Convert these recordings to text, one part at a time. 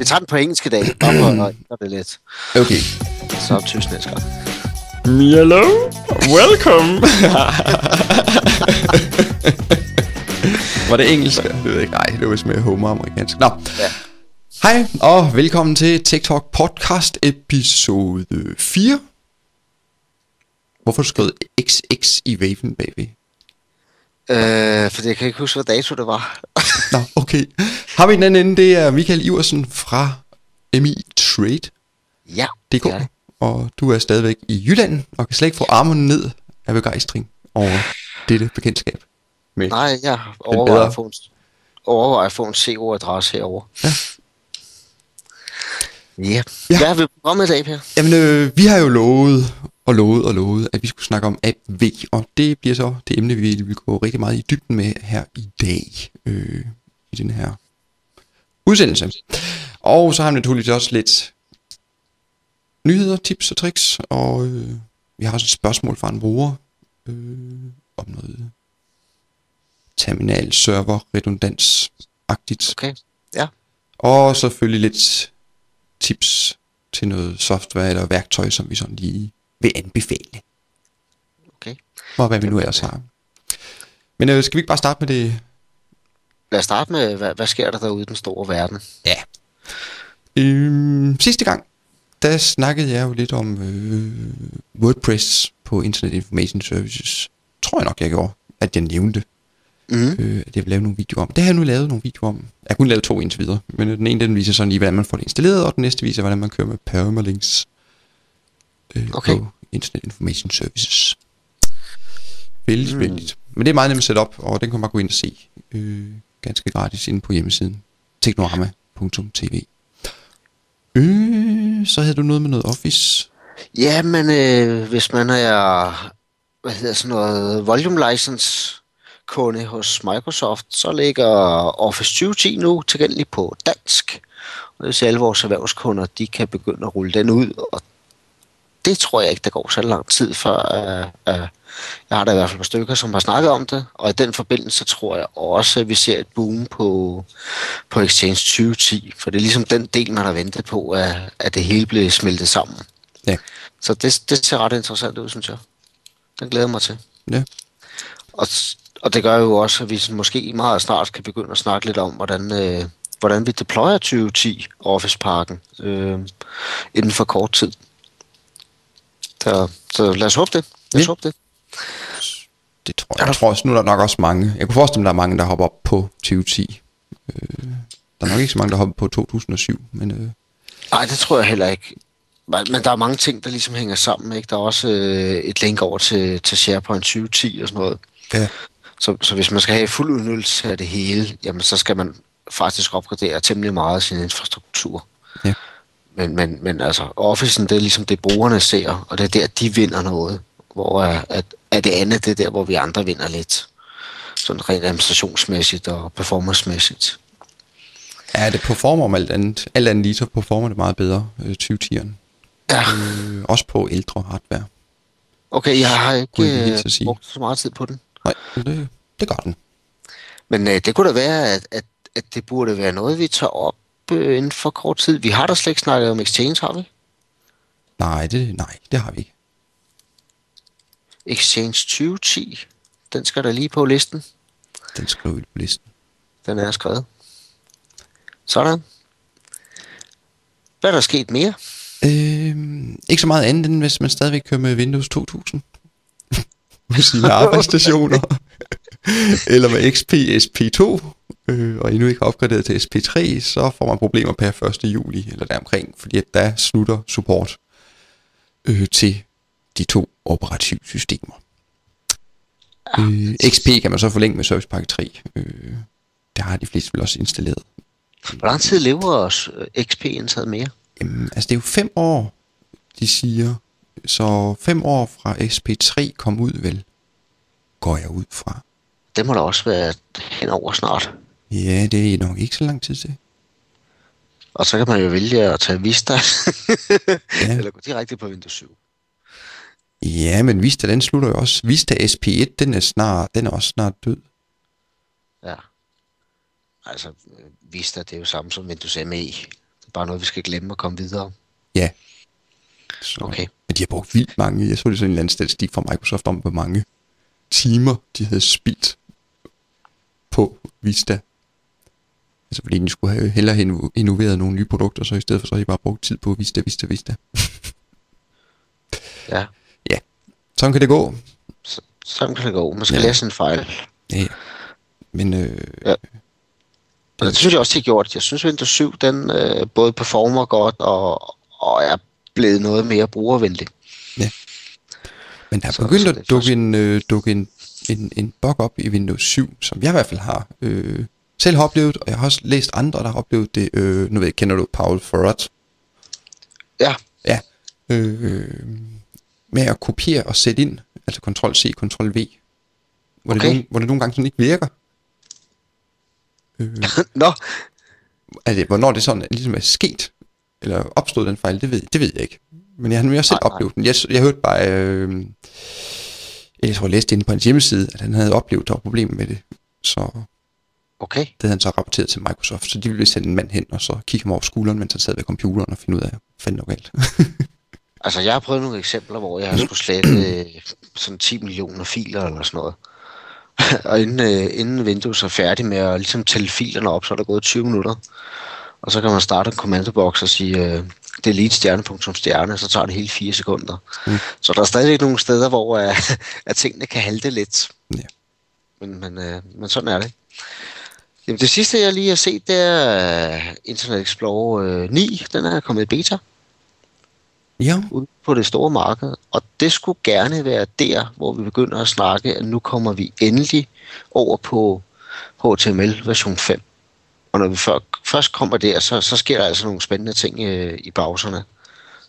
Vi tager den på engelsk i dag, bare for at det lidt. Okay. Så er næste gang. Hello, welcome. var det engelsk? Det ved jeg ikke. Nej, det var vist med Homer amerikansk. Nå. Ja. Hej, og velkommen til TikTok podcast episode 4. Hvorfor skrevet XX i waven bagved? Øh, fordi jeg kan ikke huske, hvad dato det var. Nå, okay. Har vi den anden ende, det er Michael Iversen fra MI Trade. ja, DK, det er det. og du er stadigvæk i Jylland, og kan slet ikke få armene ned af begejstring over dette bekendtskab. Med. Nej, jeg overvejer at få en, overvejer at få en CO-adresse herovre. Ja. Ja. Ja. ja. Hvad har vi programmet i dag, Per? Jamen, øh, vi har jo lovet og lovet og lovet, at vi skulle snakke om AV, og det bliver så det emne, vi vil gå rigtig meget i dybden med her i dag, øh, i den her udsendelse. Og så har vi naturligvis også lidt nyheder, tips og tricks, og øh, vi har også et spørgsmål fra en bruger øh, om noget terminal server redundans-agtigt. Okay. Ja. Og selvfølgelig lidt tips til noget software eller værktøj, som vi sådan lige vil anbefale. Okay. Og hvad vi nu ellers har. Men øh, skal vi ikke bare starte med det? Lad os starte med, hvad, hvad sker der derude i den store verden? Ja. Øhm, sidste gang, der snakkede jeg jo lidt om øh, WordPress på Internet Information Services. Tror jeg nok, jeg gjorde, at jeg nævnte, Mm. øh, at jeg vil lave nogle videoer om. Det har jeg nu lavet nogle videoer om. Jeg har kun lavet to indtil videre, men den ene den viser sådan lige, hvordan man får det installeret, og den næste viser, hvordan man kører med permalinks øh, Okay. på Internet Information Services. Vældig, Mm. mm. vældigt. Men det er meget nemt at sætte op, og den kan man bare gå ind og se øh, ganske gratis inde på hjemmesiden teknorama.tv. Øh, så havde du noget med noget Office. Ja, men øh, hvis man er, hvad hedder sådan noget, volume license kunde hos Microsoft, så ligger Office 2010 nu tilgængelig på dansk. Og det vil sige, at alle vores erhvervskunder, de kan begynde at rulle den ud, og det tror jeg ikke, der går så lang tid før. Uh, uh, jeg har da i hvert fald par stykker, som har snakket om det, og i den forbindelse tror jeg også, at vi ser et boom på, på Exchange 2010, for det er ligesom den del, man har ventet på, at, at det hele blev smeltet sammen. Ja. Så det, det ser ret interessant ud, synes jeg. Den glæder mig til. Ja. Og, og det gør jo også, at vi måske meget snart kan begynde at snakke lidt om, hvordan, øh, hvordan vi deployer 2010 Office-parken øh, inden for kort tid. Så, så lad os håbe det. Lad os Ja. håbe det. Det tror jeg. Jeg tror også, nu er der nok også mange. Jeg kunne forestille mig, der er mange, der hopper op på 2010. Øh, der er nok ikke så mange, der hopper på 2007, men øh, Nej, det tror jeg heller ikke. Men der er mange ting, der ligesom hænger sammen. Ikke? Der er også øh, et link over til, til SharePoint 2010 og sådan noget. ja. Så, så hvis man skal have fuld udnyttelse af det hele, jamen så skal man faktisk opgradere temmelig meget af sin infrastruktur. Men, men, men altså, Office'en, det er ligesom det, brugerne ser, og det er der, de vinder noget. Hvor øh, at, at det andet, det er der, hvor vi andre vinder lidt. Sådan rent administrationsmæssigt og performancemæssigt. Ja, det performer om alt andet. Alt andet lige, så performer det meget bedre, øh, 2010'eren. Ja, Øh, også på ældre hardware. okay, jeg har ikke øh, brugt så meget tid på den. Nej, det, det gør den. Men øh, det kunne da være, at, at, at det burde være noget, vi tager op øh, inden for kort tid. Vi har da slet ikke snakket om Exchange, har vi? Nej, det, nej, det har vi ikke. Exchange 2010. Den skal der lige på listen. Den skriver vi på listen. Den er skrevet. Sådan. Hvad er der sket mere? Øh, ikke så meget andet, end hvis man stadigvæk kører med Windows 2000. på sine arbejdsstationer. Eller med XP SP2. Øh, og endnu ikke har opgraderet til SP3, så får man problemer per 1. juli eller deromkring. Fordi at der slutter support øh, til de to operativsystemer. Øh, XP kan man så forlænge med Service Pack 3. Øh, det har de fleste vel også installeret. Hvor lang tid lever os øh, XP indtaget mere? Jamen, altså det er jo fem år, de siger. Så fem år fra SP3 kom ud vel, går jeg ud fra. Det må da også være henover snart. Ja, det er nok ikke så lang tid til. Og så kan man jo vælge at tage Vista. Ja. Eller gå direkte på Windows 7. Ja, men Vista, den slutter jo også. Vista SP1, den er, snart, den er også snart død. Ja. Altså, Vista, det er jo samme som Windows ME. bare noget, vi skal glemme og komme videre. Ja. Så, Okay. Men de har brugt vildt mange. Jeg så det sådan en eller anden statistik fra Microsoft om, hvor mange timer de havde spildt på Vista. Altså fordi de skulle have hellere have inno- innoveret nogle nye produkter, så i stedet for så har de bare brugt tid på Vista, Vista, Vista. Ja, Sådan kan det gå. så, sådan kan det gå. Man skal Ja. ja. læse en fejl. Ja. Men øh, Ja. Og det synes jeg også, de har gjort. Jeg synes, Windows 7, den øh, både performer godt og, og er blevet noget mere brugervenlig. Men der er begyndt at det dukke, en, øh, dukke en, en, en bug op i Windows 7, som jeg i hvert fald har øh, selv har oplevet, og jeg har også læst andre, der har oplevet det. Øh, nu ved jeg, kender du Paul Farad? Ja, Ja. Øh, med at kopiere og sætte ind, altså Ctrl-C, Ctrl-V, hvor, det Okay. nogle, hvor det nogle gange sådan ikke virker. Øh, nå, altså, hvornår det sådan ligesom er sket, eller opstod den fejl, det ved, det ved jeg ikke. Men jeg har også selv Nej, nej. oplevet den. Jeg, jeg hørte bare, øh, jeg tror jeg læste inde på hans hjemmeside, at han havde oplevet, at der var problemer med det. Så okay. det havde han så rapporteret til Microsoft, så de ville sende en mand hen, og så kigge ham over skulderen, mens han sad ved computeren og finde ud af, fanden var galt. Altså, jeg har prøvet nogle eksempler, hvor jeg har skulle slette øh, sådan 10 millioner filer eller sådan noget. og inden, øh, inden Windows er færdig med at ligesom tælle filerne op, så er der gået 20 minutter. Og så kan man starte en kommandoboks og sige, øh, delete stjerne, punktum stjerne, så tager det hele 4 sekunder. Mm. Så der er stadigvæk nogle steder, hvor øh, at tingene kan halte lidt. Ja. Men, men, øh, men sådan er det. Jamen, det sidste, jeg lige har set, det er øh, Internet Explorer øh, 9. Den er kommet i beta ja, ude på det store marked, og det skulle gerne være der, hvor vi begynder at snakke, at nu kommer vi endelig over på HTML version 5. Og når vi før, først kommer der, så, så sker der altså nogle spændende ting øh, i browserne.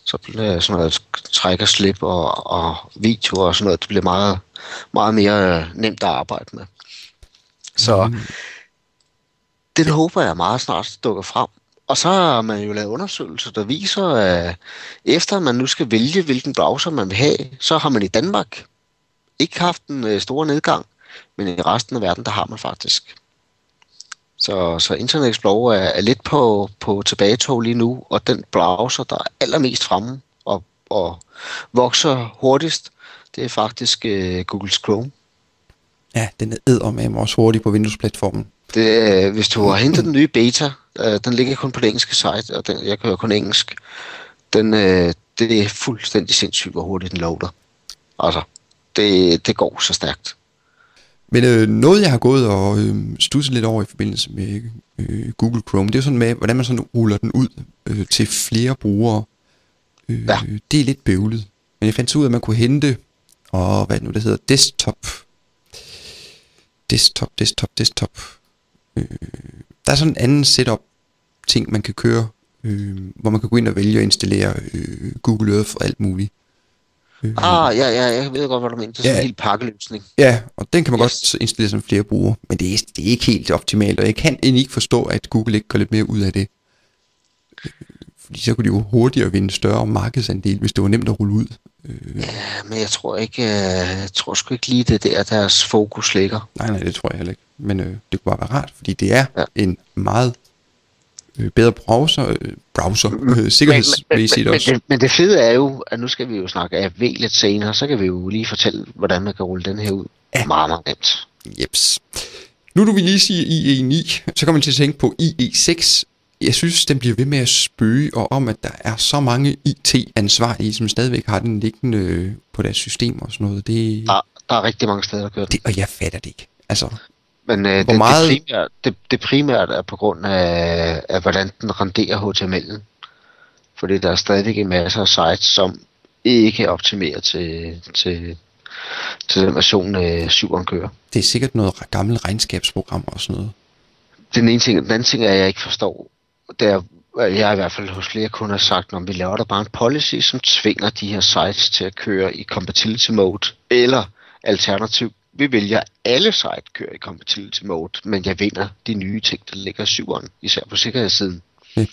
Så bliver sådan noget træk og slip og, og videoer og sådan noget, det bliver meget, meget mere øh, nemt at arbejde med. Så Mm. Den håber jeg meget snart dukker frem. Og så har man jo lavet undersøgelser, der viser, at efter man nu skal vælge, hvilken browser man vil have, så har man i Danmark ikke haft en øh, stor nedgang, men i resten af verden, der har man faktisk. Så, så Internet Explorer er, er lidt på, på tilbagetog lige nu, og den browser, der er allermest fremme og, og vokser hurtigst, det er faktisk øh, Googles Chrome. ja, den er eddermame også hurtig på Windows-platformen. Det, øh, hvis du har hentet den nye beta, øh, den ligger kun på det engelske site, og den, jeg kører kun engelsk. Den, øh, det er fuldstændig sindssygt, hvor hurtigt den loader. Altså, det, det går så stærkt. Men øh, noget, jeg har gået og øh, studset lidt over i forbindelse med øh, Google Chrome, det er sådan med, hvordan man sådan ruller den ud øh, til flere brugere. Øh, Ja. Det er lidt bøvlet. Men jeg fandt ud af, at man kunne hente, og hvad nu det hedder, desktop. Desktop, desktop, desktop. Øh, der er sådan en anden setup ting, man kan køre, øh, hvor man kan gå ind og vælge at installere øh, Google Earth og alt muligt. Øh, Ah, ja, ja, jeg ved godt, hvad du mener. Det er sådan Ja. en helt pakkeløsning. Ja, og den kan man yes. godt installere som flere brugere, men det er, det er ikke helt optimalt, og jeg kan egentlig ikke forstå, at Google ikke går lidt mere ud af det. Fordi så kunne de jo hurtigere vinde større markedsandel, hvis det var nemt at rulle ud. Øh, Ja, men jeg tror ikke, øh, jeg tror sgu ikke lige det der, deres fokus ligger. nej, nej, det tror jeg heller ikke. Men øh, det kunne bare være rart, fordi det er Ja. en meget øh, bedre browser, øh, browser øh, Men, men, sikkerhedsmæssigt men, også. men, men det fede er jo, at nu skal vi jo snakke AV lidt senere, så kan vi jo lige fortælle, hvordan man kan rulle den her ud. Ja. Meget, meget nemt. Jeps. Nu du vil lige sige IE9, så kommer man til at tænke på IE6. Jeg synes, den bliver ved med at spøge, og om, at der er så mange IT-ansvarlige, som stadigvæk har den liggende øh, på deres system og sådan noget. Det, Der, der er rigtig mange steder, der kører den. det, og jeg fatter det ikke. Altså, Men øh, det, Hvor meget- det, primært, det, det primært er på grund af, af hvordan den renderer HTML'en. Fordi der er stadigvæk en masse af sites, som ikke er optimeret til, til, til den version, øh, 7'eren kører. det er sikkert noget gammelt regnskabsprogram og sådan noget. Den ene ting, den anden ting er, jeg ikke forstår, det er, at jeg i hvert fald hos flere kunder har sagt, at vi laver der bare en policy, som tvinger de her sites til at køre i compatibility mode, eller alternativ, vi vælger alle sites kører i compatibility mode, men jeg vinder de nye ting, der ligger i syveren, især på sikkerhedssiden. Ja.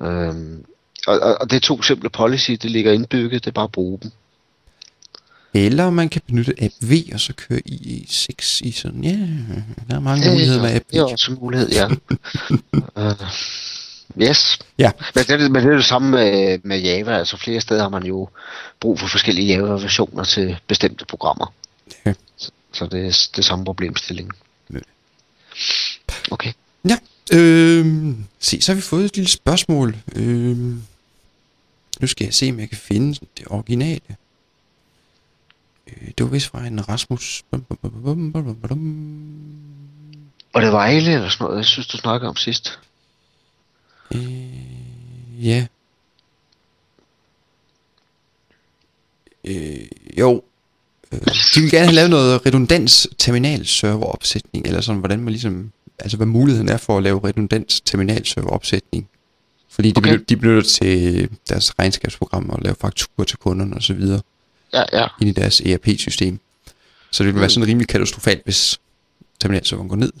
Øhm, og, og, og det er to simple policy, det ligger indbygget, det er bare at bruge dem. Eller man kan benytte app V, og så køre IE6 i sådan, ja, der er mange muligheder med app V. Det er også en mulighed, ja. øh, Yes. Ja. Men det, men det er det samme med, med Java. Altså flere steder har man jo brug for forskellige Java-versioner til bestemte programmer. Ja. Så, så det er det samme problemstilling. Ja. Okay. Ja, øh, se, så har vi fået et lille spørgsmål. Øh, nu skal jeg se, om jeg kan finde det originale. Det var vist fra en Rasmus. Og det var Vejle eller sådan noget, jeg synes, du snakkede om sidst. Øh, ja. Øh, jo. Øh, de vil gerne have lavet noget redundans terminalserveropsætning, eller sådan, hvordan man ligesom, altså hvad muligheden er for at lave redundans terminalserveropsætning. Fordi de, Okay. okay. benytter, de benytter til deres regnskabsprogram og lave fakturer til kunderne osv. Ja, ja. ind i deres ERP-system. Så det vil være sådan rimelig katastrofalt, hvis terminalserveren går ned.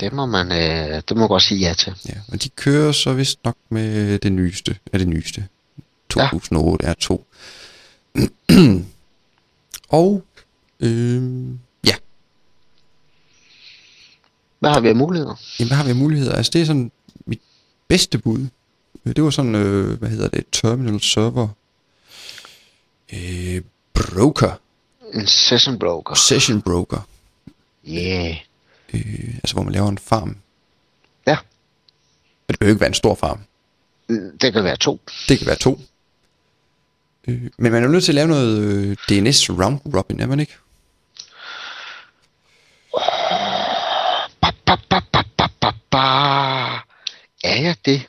Det må man, øh, det må man godt sige ja til. Ja, men de kører så vist nok med det nyeste, er det nyeste. 2008 R2. og, øhm, ja, Hvad har vi af muligheder? jamen, hvad har vi af muligheder? Altså, det er sådan mit bedste bud. Øh, Det var sådan, øh, hvad hedder det, terminal server øh, broker, En session broker. session broker, Yeah. øh, altså hvor man laver en farm. Ja. Men det behøver ikke være en stor farm. Mm, Det kan være to. Det kan være to. Øh, men man er nødt til at lave noget øh, DNS round robin, er man ikke? Ba, ba, ba, ba, ba, ba, ba. Er jeg det?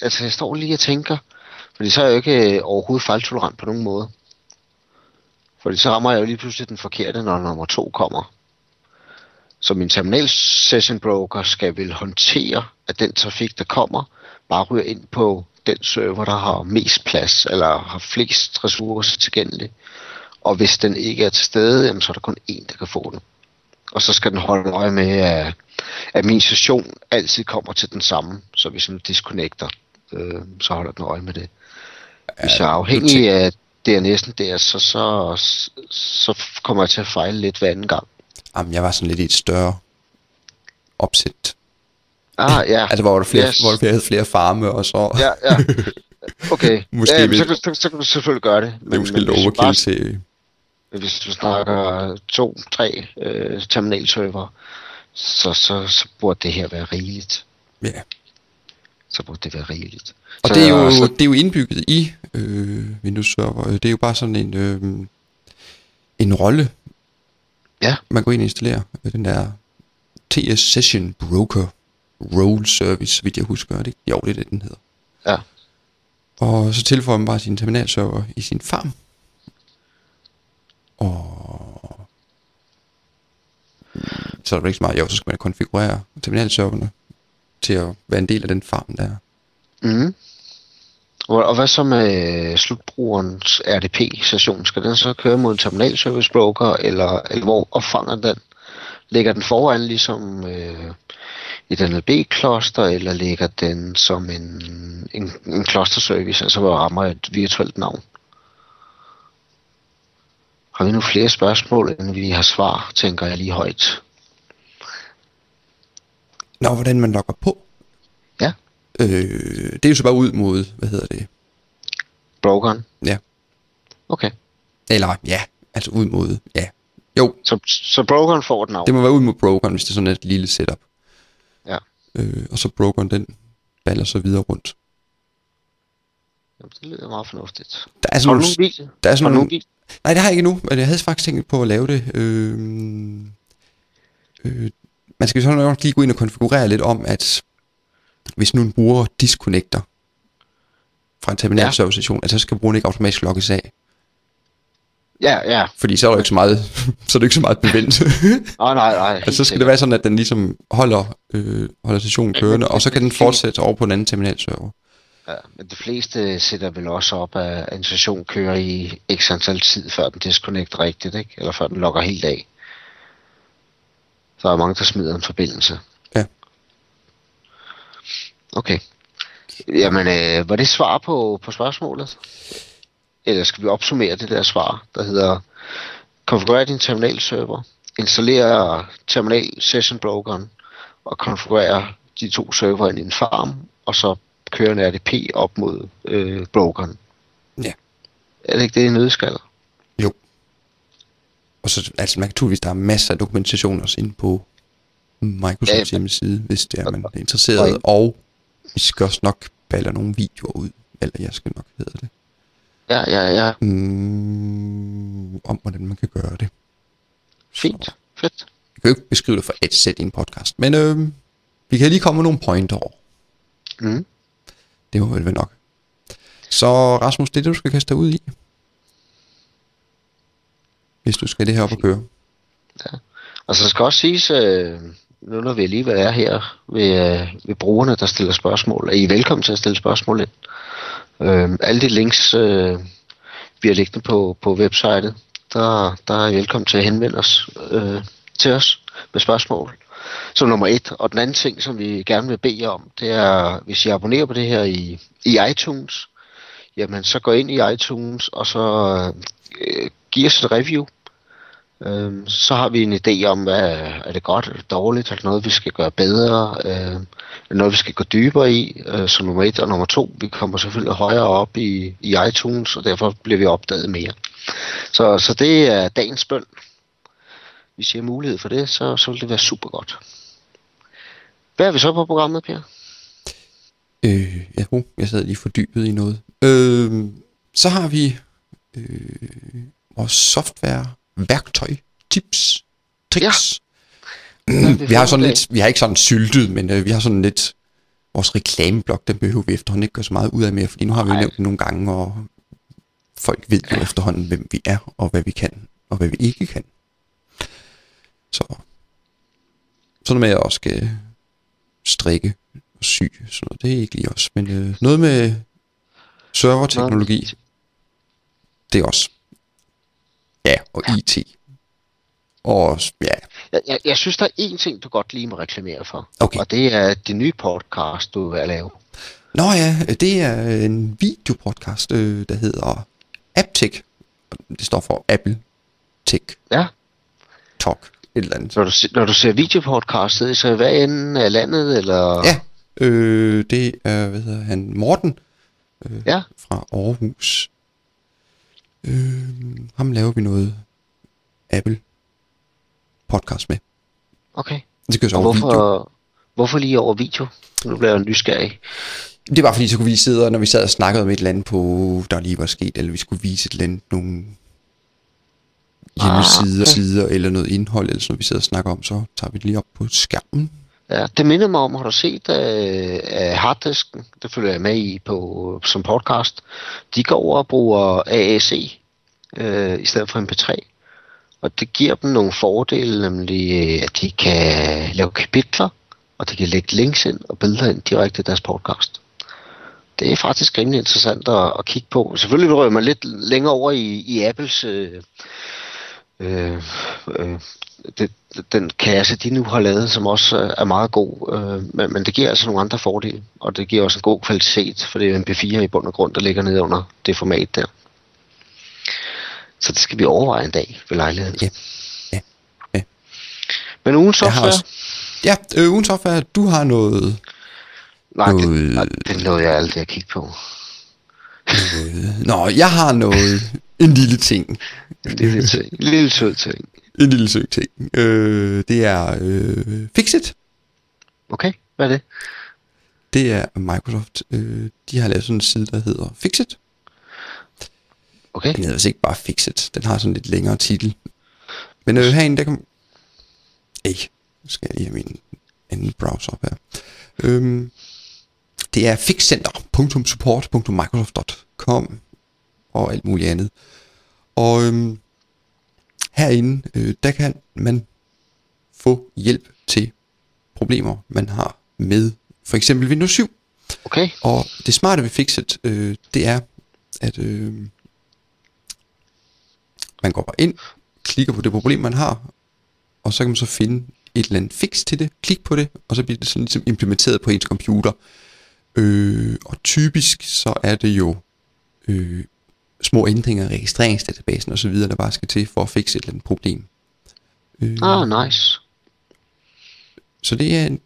Altså, jeg står lige og tænker. Fordi så er jeg jo ikke øh, overhovedet fejltolerant på nogen måde. Fordi så rammer jeg jo lige pludselig den forkerte, når nummer to kommer. Så min terminal session broker skal vel håndtere, at den trafik, der kommer, bare ryger ind på den server, der har mest plads, eller har flest ressourcer tilgængelige. Og hvis den ikke er til stede, jamen, så er der kun én, der kan få den. Og så skal den holde øje med, at, at min session altid kommer til den samme. Så hvis den disconnecter, øh, så holder den øje med det. Hvis jeg er afhængig af DNS'en der, så, så, så kommer jeg til at fejle lidt hver anden gang. Jamen, jeg var sådan lidt i et større opsæt. Ah, ja. Altså, hvor der, flere, Yes. hvor der havde flere farme, og så Ja, ja. Okay. Måske ja, så, så, så, kan du selvfølgelig gøre det. det er måske lidt overkill bare- til... Hvis du snakker to, tre øh, terminalserver, så, så, så burde det her være rigeligt. Ja. Så burde det være rigeligt. Og så, det er, jo, Så, det er jo indbygget i øh, Windows Server. Det er jo bare sådan en, øh, en rolle, ja, man går ind og installerer. Den der TS Session Broker Role Service, vidt jeg husker. Er det? Jo, det er det, den hedder. ja. Og så tilføjer man bare sin terminalserver i sin farm. Og så er der ikke så meget. Jo, så skal man konfigurere terminalserverne til at være en del af den farm der. Mm-hmm. Mm. Og, og hvad så med øh, slutbrugerens RDP-session? Skal den så køre mod en terminal service broker, eller, eller hvor opfanger den? Ligger den foran ligesom øh, et NLB-kloster, eller ligger den som en, en, en klosterservice, altså hvor rammer et virtuelt navn? Har vi nu flere spørgsmål, end vi har svar, tænker jeg lige højt. Nå, hvordan man logger på? Øh, det er jo så bare ud mod, hvad hedder det? brokeren. Ja. Okay. Eller ja, altså ud mod, ja. Jo, Så, så brokeren får et navn. det må være ud mod brokeren, hvis det er sådan et lille setup. Ja. Øh, og så brokeren, den baller så videre rundt. Jamen, det lyder meget fornuftigt. Der er Har sådan du nogle, der er Har sådan du nogle, nej, det har jeg ikke nu, men jeg havde faktisk tænkt på at lave det. Øh, øh, man skal så nok lige gå ind og konfigurere lidt om, at hvis nu en bruger disconnecter fra en terminalserver-station, at så skal brugeren ikke automatisk logges af. Ja, ja. Fordi så er jo ikke så meget, så er det ikke så meget bevendt. Nej, nej, nej. altså, så skal det være sådan, at den ligesom holder, øh, holder stationen kørende, og så kan den fortsætte over på en anden terminalserver. Ja, men de fleste sætter vel også op, at en session kører i x antal tid, før den disconnecter rigtigt, ikke? Eller før den logger helt af. Så er mange, der smider en forbindelse. Okay. Jamen, øh, var det svar på, på spørgsmålet? Eller skal vi opsummere det der svar, der hedder konfigurere din terminalserver, installere terminal session brokeren og konfigurere de to server ind i en farm, og så kører en RDP op mod øh, brokeren. Ja. Er det ikke det, en nødskal? Jo. Og så, altså man kan naturligvis, der er masser af dokumentation også inde på Microsofts Ja, hjemmeside, hvis det er, man er interesseret. Og vi skal også nok balle nogle videoer ud, eller jeg skal nok hedder det, Ja, ja, ja. mm, om hvordan man kan gøre det. Fint. Fedt. Vi kan jo ikke beskrive det for et sæt i en podcast, men øh, vi kan lige komme med nogle pointer over. Mm. Det var vel nok. Så Rasmus, det er det, du skal kaste dig ud i. Hvis du skal det her op og køre. Og så skal også siges, øh, nu når vi alligevel er her ved, øh, ved brugerne, der stiller spørgsmål, er I velkommen til at stille spørgsmål ind. Øh, alle de links, øh, vi har liggende på, på websitet, der, der er I velkommen til at henvende os øh, til os med spørgsmål. Som nummer et. Og den anden ting, som vi gerne vil bede jer om, det er, hvis I abonnerer på det her i, i iTunes, jamen så gå ind i iTunes, og så øh, giv os et review. Øhm, så har vi en idé om, hvad er det godt, eller dårligt, er det noget, vi skal gøre bedre, øh, er det noget, vi skal gå dybere i, øh, som nummer et. Og nummer to, vi kommer selvfølgelig højere op i, i iTunes, og derfor bliver vi opdaget mere. Så, så det er dagens bøn. Hvis I har mulighed for det, så, så vil det være super godt. Hvad er vi så på programmet, Per? Øh, ja, uh, jeg sad lige fordybet i noget. Øh, så har vi øh, vores software, værktøj, tips, tricks. Ja. Ja. vi har sådan lidt, vi har ikke sådan syltet, men øh, vi har sådan lidt, vores reklameblok, den behøver vi efterhånden ikke gøre så meget ud af mere, fordi nu har vi jo nævnt det nogle gange, og folk ved jo efterhånden, hvem vi er, og hvad vi kan, og hvad vi ikke kan. Så sådan med at også skal strikke og sy, sådan noget, det er ikke lige os. Men øh, noget med serverteknologi, det er også. Ja, og IT. Og ja, Jeg, jeg, jeg synes, der er én ting, du godt lige må reklamere for. Okay. Og det er det nye podcast, du er at lave. Nå ja, det er en videopodcast, øh, der hedder AppTech. Det står for Apple Tech Ja. Talk, et eller andet. Når du, når du ser videopodcastet, så hvad enden af landet, eller... Ja, øh, det er, hvad hedder han, Morten øh, Ja. fra Aarhus. Øh, ham laver vi noget Apple podcast med. Okay. Det kører så over video. hvorfor, hvorfor lige over video? Nu bliver jeg nysgerrig. Det var fordi, så kunne vi sidde, når vi sad og snakkede om et eller andet på, der lige var sket, eller vi skulle vise et eller andet, nogle hjemmesider, Ah, okay. sider, eller noget indhold, eller sådan noget, vi sidder og snakker om, så tager vi det lige op på skærmen. Ja, det minder mig om, har du set uh, harddisken, det følger jeg med i på, øh, som podcast, de går over og bruger AAC uh, i stedet for MP3. Og det giver dem nogle fordele, nemlig at de kan lave kapitler, og de kan lægge links ind og billeder ind direkte i deres podcast. Det er faktisk rimelig interessant at, at kigge på. Selvfølgelig rører man lidt længere over i, i Apples øh, øh, øh, det, den kasse, de nu har lavet, som også øh, er meget god. Øh, men, men det giver altså nogle andre fordele, og det giver også en god kvalitet, for det er en MP4 i bund og grund, der ligger nede under det format der. Så det skal vi overveje en dag ved lejligheden. Ja. Ja. Ja. Men ugen software? også, ja, øh, ugen software, du har noget, Nej, det, noget- nej, det nåede jeg aldrig at kigge på. nå, jeg har noget, en lille ting, En lille, ting. En lille sød ting. En lille søg ting. Øh, det er øh, Fixit, Okay, hvad er det? det er Microsoft, øh, de har lavet sådan en side, der hedder Fixit. Okay, Den hedder vist ikke bare Fixit. Den har sådan en lidt længere titel. Men øh, herinde, der kan... Ej, nu skal jeg lige have min anden browser op her. Øhm, det er fixcenter.support.microsoft.com og alt muligt andet. Og øhm, herinde, øh, der kan man få hjælp til problemer, man har med for eksempel Windows 7. okay, Og det smarte ved Fixit, øh, det er, at øh, man går ind, klikker på det problem, man har, og så kan man så finde et eller andet fix til det, klik på det, og så bliver det sådan ligesom implementeret på ens computer. Øh, og typisk så er det jo øh, små ændringer i registreringsdatabasen osv., der bare skal til for at fikse et eller andet problem. Øh, ah, nice. så det er en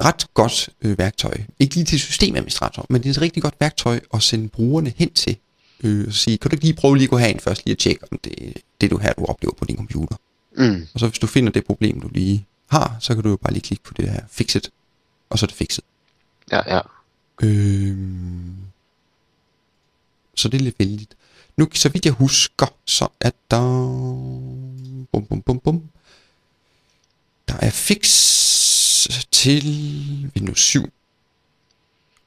ret godt øh, værktøj. Ikke lige til systemadministrator, men det er et rigtig godt værktøj at sende brugerne hen til. Øh, og sige, kan du ikke lige prøve lige at gå herind først lige at tjekke, om det, det du her, du oplever på din computer. Mm. Og så hvis du finder det problem, du lige har, så kan du jo bare lige klikke på det her fixet, og så er det fixet. Ja, ja. Øh, så det er lidt vældigt. Nu, så vidt jeg husker, så er der... Bum, bum, bum, bum. Der er fix til Windows 7.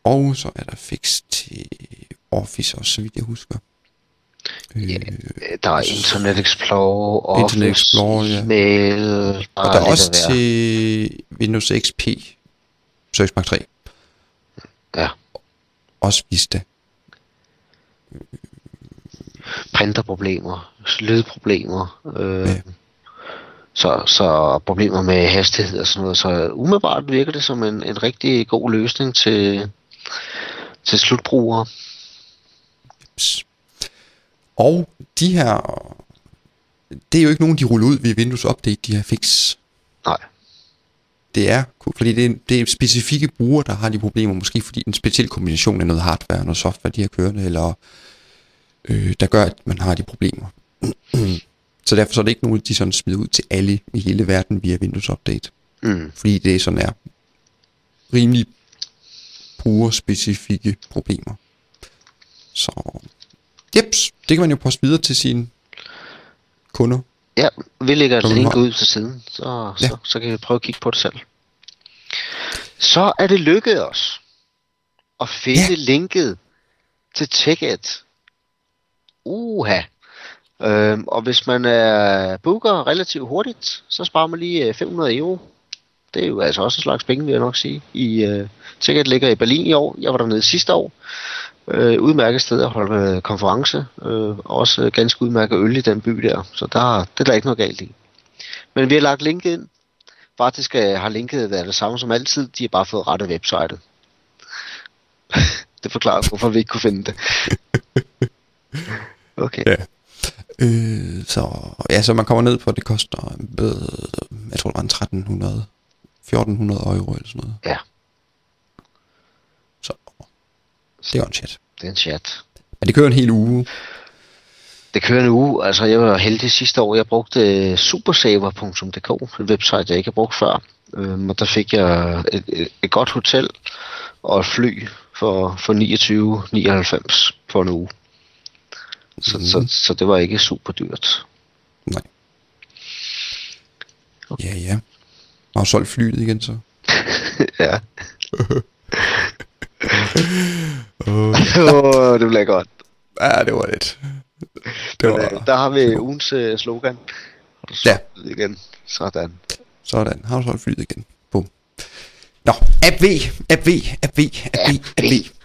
Og så er der fix til Office også, så vidt jeg husker. Ja, Øh, Der er Internet Explorer, Internet Office, Explorer, ja. Mail, og der er også til Windows XP, Search Mark 3, Ja, også Vista. Printerproblemer, lydproblemer, øh, Ja. så, så problemer med hastighed og sådan noget. Så umiddelbart virker det som en, en rigtig god løsning til, til slutbrugere. Jeps. Og de her, det er jo ikke nogen, de ruller ud via Windows Update, de her fix. Nej, Det er, fordi det er, det er specifikke brugere, der har de problemer, måske fordi en speciel kombination af noget hardware og noget software, de har kørende, eller øh, der gør, at man har de problemer. så derfor så er det ikke nogen, de sådan smider ud til alle i hele verden via Windows Update. mm. Fordi det sådan er rimelig brugerspecifikke problemer. Så, jeps, det kan man jo poste videre til sine kunder. Ja, vi lægger et link ud til siden, så, Ja. så, så kan vi prøve at kigge på det selv. Så er det lykkedes os at finde Ja. linket til Ticket. Uha. Øhm, og hvis man er booker relativt hurtigt, så sparer man lige øh, 500 euro. Det er jo altså også en slags penge, vil jeg nok sige. I, øh, Ticket ligger i Berlin i år. Jeg var dernede sidste år. Øh, udmærket sted at holde konference. Øh, også ganske udmærket øl i den by der. Så der, det er der ikke noget galt i. Men vi har lagt linket ind. Faktisk øh, har linket været det samme som altid. De har bare fået rettet websitet. det forklarer, hvorfor vi ikke kunne finde det. Okay. Ja. Øh, så, ja, så man kommer ned på, at det koster, øh, jeg tror det var en 1300, 1400 euro eller sådan noget. Ja. Så det er jo en chat. Det er en chat. Men det kører en hel uge. Det kører en uge. Altså, jeg var heldig sidste år. Jeg brugte øh, supersaver.dk, et website, jeg ikke har brugt før. Øhm, og der fik jeg et, et, et godt hotel og et fly for, for 29,99 for en uge. Så, mm. så, så det var ikke super dyrt. Nej. Ja, ja. Har du solgt flyet igen så? ja. Uh, Åh, det bliver godt. ja, det var lidt. Det Men, øh, var, der har vi ugens øh, slogan. Har du Ja. ja. igen? Sådan. sådan. Har du solgt flyet igen? Bum. Nå, V, app V, app V.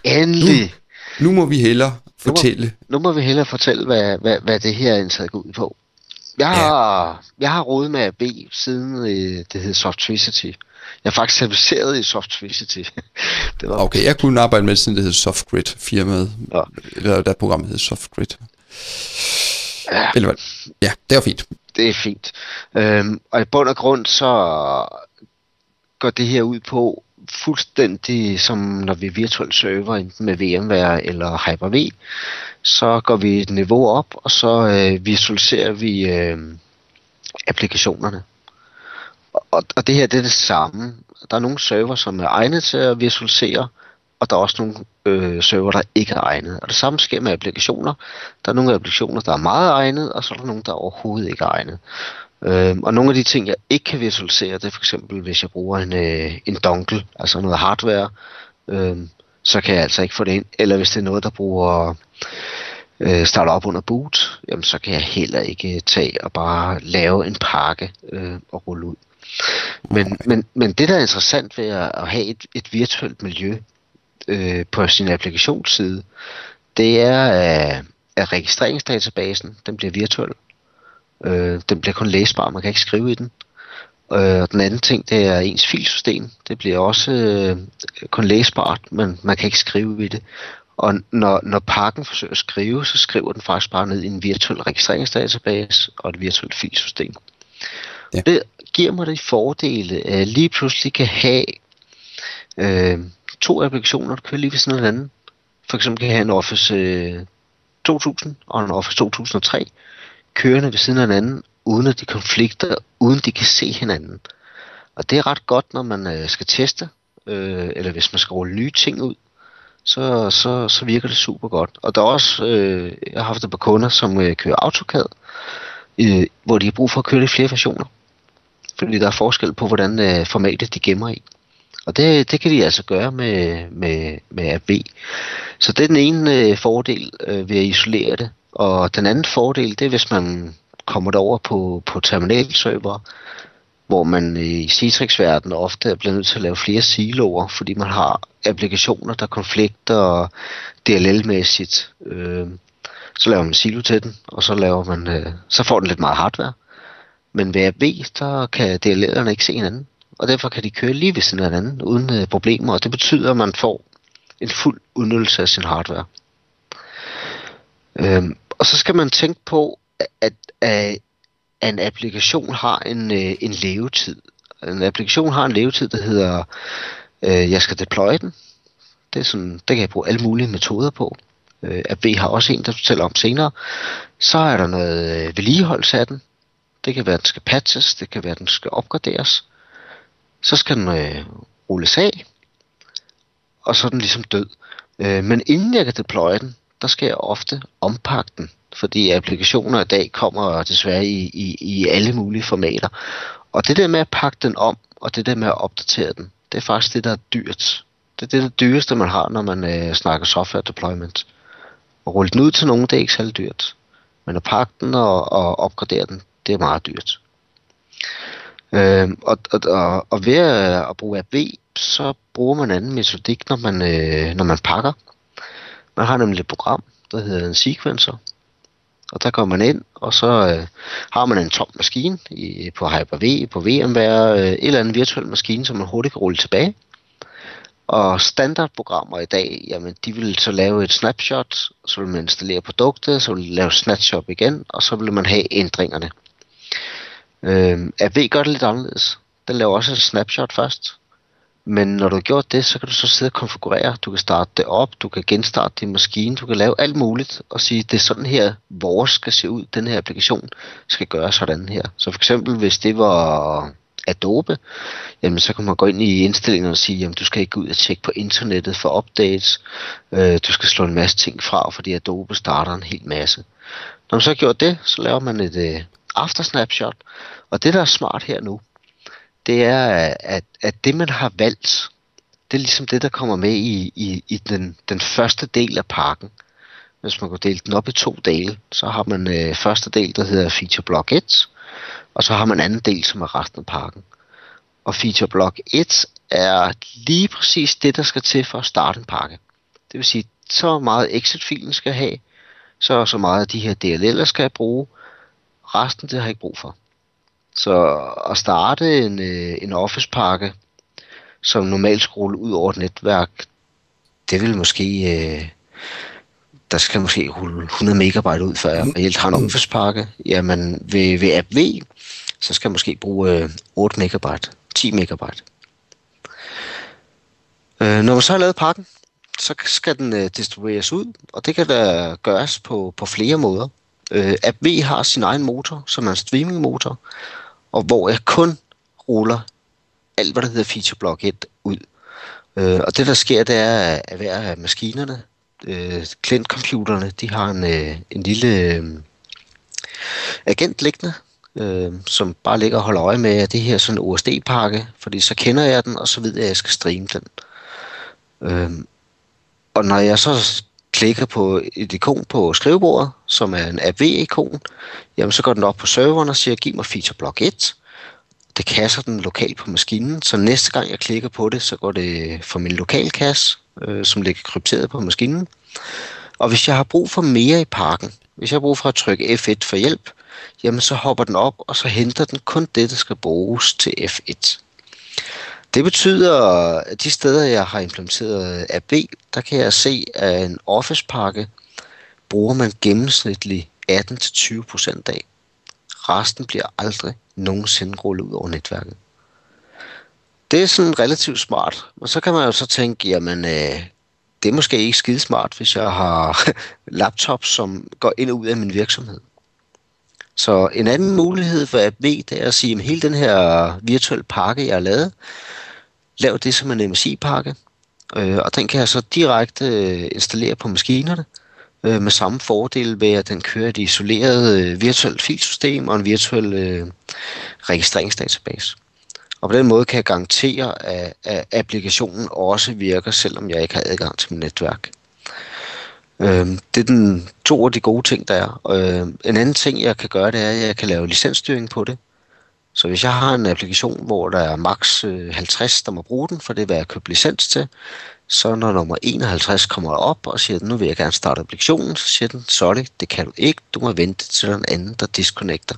Endelig. Nu må vi hellere fortælle. Nu må vi hellere fortælle, hvad, hvad, hvad det her indtaget går ud på. Jeg har, jeg har rodet med AB siden øh, det hed Softricity. Jeg er faktisk certificeret i Softricity. det var Okay, jeg kunne arbejde med siden det hed SoftGrid firmaet. Ja. Eller da programmet hed SoftGrid. Ja. Eller hvad? Ja, det var fint. det er fint. Øhm, og i bund og grund så går det her ud på fuldstændig som når vi er virtuel server, enten med VMware eller Hyper-V, så går vi et niveau op, og så øh, visualiserer vi øh, applikationerne. Og, og det her det er det samme. Der er nogle server, som er egnet til at visualisere, og der er også nogle øh, server, der ikke er egnet. Og det samme sker med applikationer. Der er nogle applikationer, der er meget egnet, og så er der nogle, der overhovedet ikke er egnet. Øhm, og nogle af de ting, jeg ikke kan visualisere, det er for eksempel, hvis jeg bruger en, øh, en dongle, altså noget hardware, øhm, så kan jeg altså ikke få det ind. Eller hvis det er noget, der bruger øh, starter op under boot, jamen så kan jeg heller ikke øh, tage og bare lave en pakke øh, og rulle ud. Men, men, men det, der er interessant ved at, at have et, et virtuelt miljø øh, på sin applikationsside, det er, at, at registreringsdatabasen, den bliver virtuel. Øh, den bliver kun læsbar, man kan ikke skrive i den. Øh, og den anden ting, det er ens filsystem. Det bliver også øh, kun læsbart, men man kan ikke skrive i det. Og når, når pakken forsøger at skrive, så skriver den faktisk bare ned i en virtuel registreringsdatabase og et virtuelt filsystem. Ja. Det giver mig de fordele, at jeg lige pludselig kan have øh, to applikationer, der kører lige ved siden af hinanden. For eksempel kan jeg have en Office øh, 2000 og en Office 2003 kørende ved siden af hinanden, uden at de konflikter, uden de kan se hinanden. Og det er ret godt, når man øh, skal teste, øh, eller hvis man skal rulle nye ting ud, så, så, så virker det super godt. Og der er også, øh, jeg har haft et par kunder, som øh, kører AutoCAD, øh, hvor de har brug for at køre i flere versioner. Fordi der er forskel på, hvordan øh, formatet de gemmer i. Og det, det kan de altså gøre med, med, med AB. Så det er den ene øh, fordel øh, ved at isolere det. Og den anden fordel, det er, hvis man kommer derover på, på terminalserver, hvor man øh, i Citrix-verdenen ofte er blevet nødt til at lave flere siloer, fordi man har applikationer, der konflikter DLL-mæssigt. Øh, så laver man silo til den, og så laver man, øh, så får den lidt meget hardware. Men ved AB, der kan DLL'erne ikke se hinanden, og derfor kan de køre lige ved siden af hinanden uden øh, problemer, og det betyder, at man får en fuld udnyttelse af sin hardware. Øhm, og så skal man tænke på, at, at, at en applikation har en, øh, en levetid. En applikation har en levetid, der hedder, øh, jeg skal deploye den. Det, er sådan, det kan jeg bruge alle mulige metoder på. Øh, AB har også en, der fortæller om senere. Så er der noget øh, vedligeholdelse af den. Det kan være, at den skal patches, det kan være, at den skal opgraderes. Så skal den øh, rulles af, og så er den ligesom død. Øh, men inden jeg kan deploye den, der skal jeg ofte ompakke den, fordi applikationer i dag kommer desværre i, i, i alle mulige formater. Og det der med at pakke den om, og det der med at opdatere den, det er faktisk det, der er dyrt. Det er det, det dyreste, man har, når man øh, snakker software deployment. At rulle den ud til nogen, det er ikke særlig dyrt. Men at pakke den og, og opgradere den, det er meget dyrt. Øh, og, og, og, og ved at, at bruge AB, så bruger man anden metodik, når man, øh, når man pakker. Man har nemlig et program, der hedder en sequencer. Og der går man ind, og så øh, har man en tom maskine i, på Hyper-V, på VMware, øh, et eller andet virtuel maskine, som man hurtigt kan rulle tilbage. Og standardprogrammer i dag, jamen de vil så lave et snapshot, så vil man installere produktet, så vil man lave snapshot igen, og så vil man have ændringerne. Øh, AV gør det lidt anderledes. Den laver også en snapshot først. Men når du har gjort det, så kan du så sidde og konfigurere. Du kan starte det op, du kan genstarte din maskine, du kan lave alt muligt og sige, det er sådan her, vores skal se ud. Den her applikation skal gøre sådan her. Så for eksempel, hvis det var Adobe, jamen så kan man gå ind i indstillingen og sige, jamen du skal ikke ud og tjekke på internettet for updates. Øh, du skal slå en masse ting fra, fordi Adobe starter en hel masse. Når man så har gjort det, så laver man et øh, after snapshot. Og det, der er smart her nu, det er, at, at det, man har valgt, det er ligesom det, der kommer med i, i, i den, den første del af pakken. Hvis man går dele den op i to dele, så har man øh, første del, der hedder Feature Block 1, og så har man anden del, som er resten af pakken. Og Feature Block 1 er lige præcis det, der skal til for at starte en pakke. Det vil sige, så meget exit-filen skal have, så så meget af de her DLL'er skal jeg bruge, resten det har jeg ikke brug for. Så at starte en, øh, en Office-pakke, som normalt skal ud over et netværk, det vil måske... Øh, der skal måske rulle 100 megabyte ud, før jeg reelt har en Office-pakke. Jamen ved, ved app V, så skal jeg måske bruge øh, 8 megabyte, 10 megabyte. Øh, når man så har lavet pakken, så skal den øh, distribueres ud, og det kan da gøres på, på flere måder. Øh, AB har sin egen motor, som er en streaming-motor, og hvor jeg kun ruller alt, hvad der hedder feature block 1 ud. Øh, og det, der sker, det er, at hver af maskinerne, øh, klientcomputerne, de har en, øh, en lille øh, agent liggende, øh, som bare ligger og holder øje med, at det her er sådan en OSD-pakke, fordi så kender jeg den, og så ved jeg, at jeg skal streame den. Øh, og når jeg så klikker på et ikon på skrivebordet, som er en AV-ikon, jamen så går den op på serveren og siger, giv mig feature block 1. Det kasser den lokalt på maskinen, så næste gang jeg klikker på det, så går det fra min lokalkasse, øh, som ligger krypteret på maskinen. Og hvis jeg har brug for mere i pakken, hvis jeg har brug for at trykke F1 for hjælp, jamen så hopper den op, og så henter den kun det, der skal bruges til F1. Det betyder, at de steder, jeg har implementeret AB, der kan jeg se, at en Office-pakke bruger man gennemsnitligt 18-20% af. Resten bliver aldrig nogensinde rullet ud over netværket. det er sådan relativt smart. Og så kan man jo så tænke, jamen, øh, det er måske ikke skide smart, hvis jeg har laptops, som går ind og ud af min virksomhed. Så en anden mulighed for AB, det er at sige, at hele den her virtuelle pakke, jeg har lavet, lav det som en MSI-pakke, øh, og den kan jeg så direkte øh, installere på maskinerne, øh, med samme fordel ved, at den kører et isoleret øh, virtuelt filsystem og en virtuel øh, registreringsdatabase. Og på den måde kan jeg garantere, at, at applikationen også virker, selvom jeg ikke har adgang til mit netværk. Øh, det er den to af de gode ting, der er. Øh, en anden ting, jeg kan gøre, det er, at jeg kan lave licensstyring på det. Så hvis jeg har en applikation, hvor der er maks øh, 50, der må bruge den, for det er, hvad jeg købt licens til, så når nummer 51 kommer op og siger, nu vil jeg gerne starte applikationen, så siger den, sorry, det kan du ikke, du må vente til den anden, der disconnecter.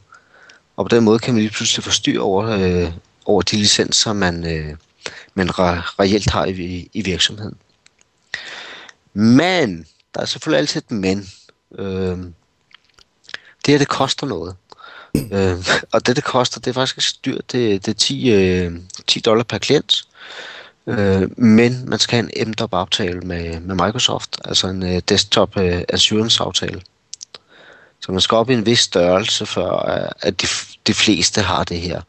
Og på den måde kan man lige pludselig få styr over, øh, over de licenser, man, øh, man re- reelt har i, i virksomheden. Men, der er selvfølgelig altid et men. Øh, det her, det koster noget. Øh, og det, det koster, det er faktisk dyrt. Det, det er 10, øh, 10 dollar per klient. Øh, men man skal have en MDOP-aftale med, med Microsoft, altså en øh, desktop øh, assurance-aftale. Så man skal op i en vis størrelse, for øh, at de, de fleste har det her.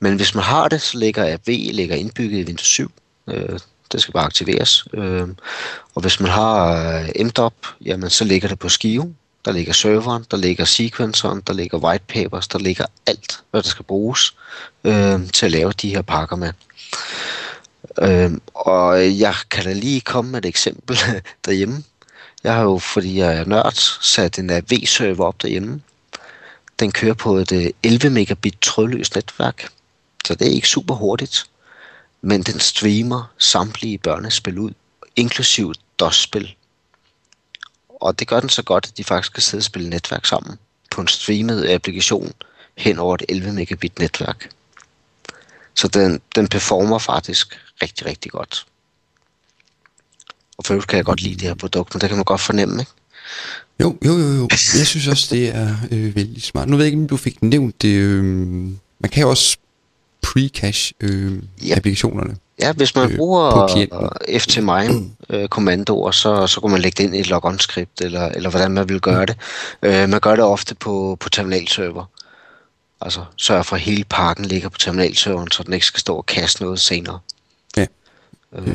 Men hvis man har det, så ligger AV ligger indbygget i Windows 7. Øh, det skal bare aktiveres. Øh, og hvis man har øh, MDOP, jamen så ligger det på skive. Der ligger serveren, der ligger sequenceren, der ligger whitepapers, der ligger alt, hvad der skal bruges øh, til at lave de her pakker med. Øh, og jeg kan da lige komme med et eksempel derhjemme. Jeg har jo, fordi jeg er nørd, sat en AV-server op derhjemme. Den kører på et øh, 11 megabit trådløst netværk, så det er ikke super hurtigt. Men den streamer samtlige børnespil ud, inklusiv DOS-spil. Og det gør den så godt, at de faktisk kan sidde og spille netværk sammen på en streamet applikation hen over et 11 megabit netværk. Så den, den performer faktisk rigtig, rigtig godt. Og for kan jeg godt lide det her produkt, men det kan man godt fornemme, ikke? Jo, jo, jo, jo. Jeg synes også, det er øh, vældig smart. Nu ved jeg ikke, om du fik nævnt det. Øh, man kan jo også pre-cache øh, ja. applikationerne. Ja, hvis man øh, bruger ftmine øh, kommandoer, så, så kan man lægge det ind i et logon-skript, eller, eller hvordan man vil gøre det. Øh, man gør det ofte på, på terminalserver. Altså sørg for, at hele pakken ligger på terminalserveren, så den ikke skal stå og kaste noget senere. Ja. Øh. Øh,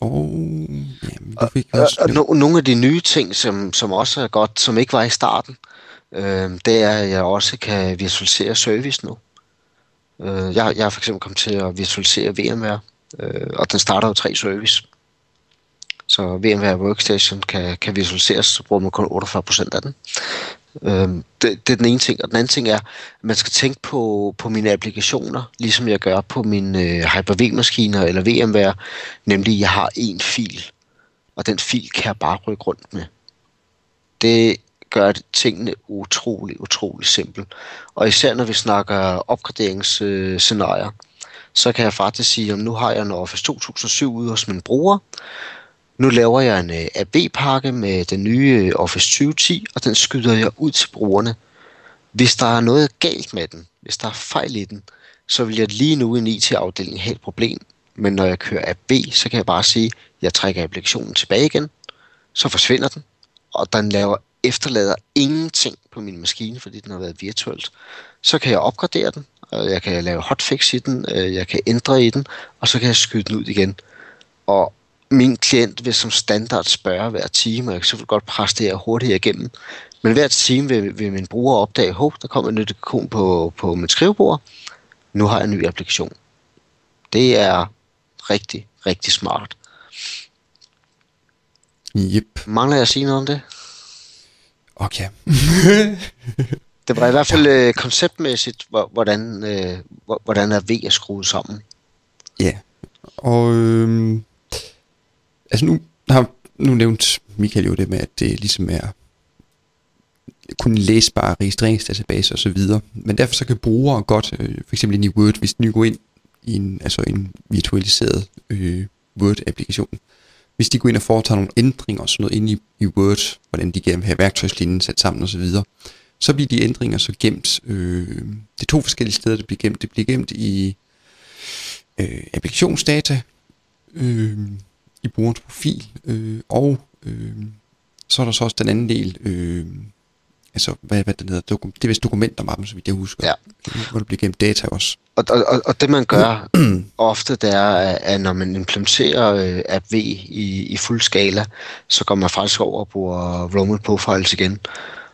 og, jamen, du fik også... Og, og, nogle af de nye ting, som, som også er godt, som ikke var i starten, øh, det er, at jeg også kan visualisere service nu. Øh, jeg, jeg er for eksempel kommet til at visualisere VMware, øh, og den starter jo tre service. Så VMware Workstation kan, kan visualiseres, så bruger man kun 48% af den. Øhm, det, det er den ene ting. Og den anden ting er, at man skal tænke på, på mine applikationer, ligesom jeg gør på mine øh, Hyper-V-maskiner eller VMware, nemlig jeg har en fil, og den fil kan jeg bare rykke rundt med. Det gør tingene utrolig, utrolig simpelt. Og især når vi snakker opgraderingsscenarier, så kan jeg faktisk sige, at nu har jeg en Office 2007 ude hos min bruger, nu laver jeg en øh, AB-pakke med den nye øh, Office 2010, og den skyder jeg ud til brugerne. Hvis der er noget galt med den, hvis der er fejl i den, så vil jeg lige nu i en IT-afdeling have et problem. Men når jeg kører AB, så kan jeg bare sige, at jeg trækker applikationen tilbage igen, så forsvinder den, og den laver efterlader ingenting på min maskine, fordi den har været virtuelt. Så kan jeg opgradere den, og jeg kan lave hotfix i den, øh, jeg kan ændre i den, og så kan jeg skyde den ud igen. Og min klient vil som standard spørge hver time, og jeg kan selvfølgelig godt presse det her hurtigt igennem. Men hver time vil, vil min bruger opdage, at der kommer en ikon på, på mit skrivebord. Nu har jeg en ny applikation. Det er rigtig, rigtig smart. Yep. Mangler jeg at sige noget om det? Okay. det var i hvert fald øh, konceptmæssigt, hvordan, øh, hvordan er V er skruet sammen. Ja, og øh, altså nu har nu nævnt Michael jo det med, at det ligesom er kun læsbare registreringsdatabaser så videre. Men derfor så kan brugere godt, øh, for eksempel ind i Word, hvis de går ind i en, altså en virtualiseret øh, Word-applikation, hvis de går ind og foretager nogle ændringer og sådan noget inde i, i Word, hvordan de gerne vil have værktøjslinjen sat sammen og så videre, så bliver de ændringer så gemt. Øh, det er to forskellige steder, det bliver gemt. Det bliver gemt i øh, applikationsdata øh, i brugerens profil, øh, og øh, så er der så også den anden del, øh, altså hvad, hvad det hedder, dokum, det er vist dokumentermappen, så vidt jeg husker, Ja. hvor der bliver gemt data også. Og, og, og- det man gør ofte, det er, at når man implementerer øh, app V i, i fuld skala, så går man faktisk over og bruger Roman Profiles igen.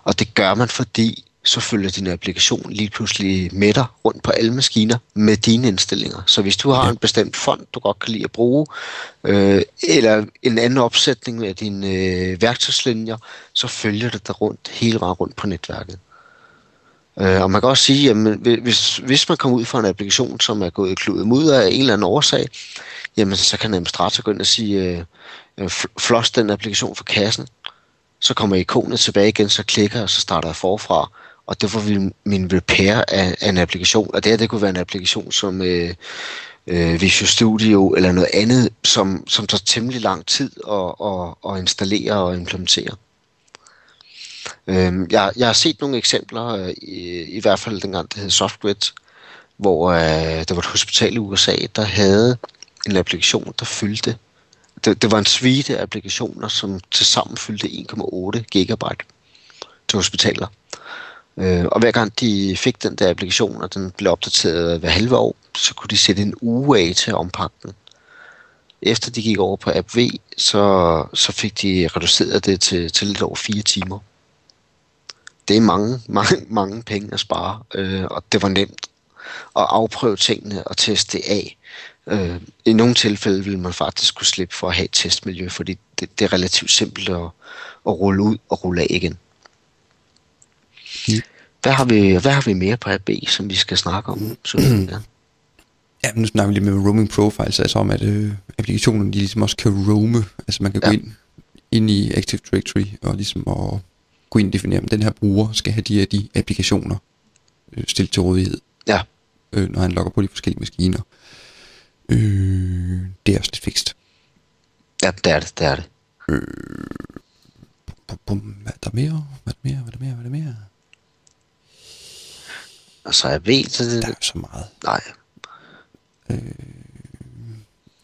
Og det gør man, fordi så følger din applikation lige pludselig med dig rundt på alle maskiner med dine indstillinger. Så hvis du har en bestemt fond, du godt kan lide at bruge, øh, eller en anden opsætning af dine øh, værktøjslinjer, så følger det dig rundt hele vejen rundt på netværket. Øh, og man kan også sige, at hvis, hvis man kommer ud fra en applikation, som er gået i kludet mod af en eller anden årsag, jamen så kan administrator gå ind og sige, øh, øh, fl- floss den applikation fra kassen, så kommer ikonet tilbage igen, så klikker jeg, og så starter jeg forfra. Og det var min, min repair af, af en applikation. Og det her, det kunne være en applikation som øh, øh, Visual Studio eller noget andet, som, som tager temmelig lang tid at, at, at installere og implementere. Øh, jeg, jeg har set nogle eksempler, øh, i, i hvert fald dengang det hed Softgrid, hvor øh, der var et hospital i USA, der havde en applikation, der fyldte. Det, det var en suite af applikationer, som tilsammen fyldte 1,8 gigabyte til hospitaler. Øh, og hver gang de fik den der applikation, og den blev opdateret hver halve år, så kunne de sætte en uge af til at ompakke den. Efter de gik over på App V, så, så fik de reduceret det til, til lidt over fire timer. Det er mange, mange, mange penge at spare, øh, og det var nemt at afprøve tingene og teste det af. Øh, I nogle tilfælde vil man faktisk kunne slippe for at have et testmiljø, fordi det, det er relativt simpelt at, at rulle ud og rulle af igen. Ja. Hvad har vi, hvad har vi mere på AB, som vi skal snakke om? Så, ja. Ja, nu snakker vi lige med roaming profiles, altså om, at øh, applikationen de ligesom også kan roame. Altså man kan ja. gå ind, ind i Active Directory og ligesom at gå ind og definere, om den her bruger skal have de her de applikationer øh, stillet til rådighed, ja. øh, når han logger på de forskellige maskiner. Øh, det er også lidt fikst. ja, det er det, det er det. Bum, bum, hvad er der mere? Hvad er der mere? Hvad er der mere? Hvad er der mere? Altså AB, så det, Der er så meget. nej,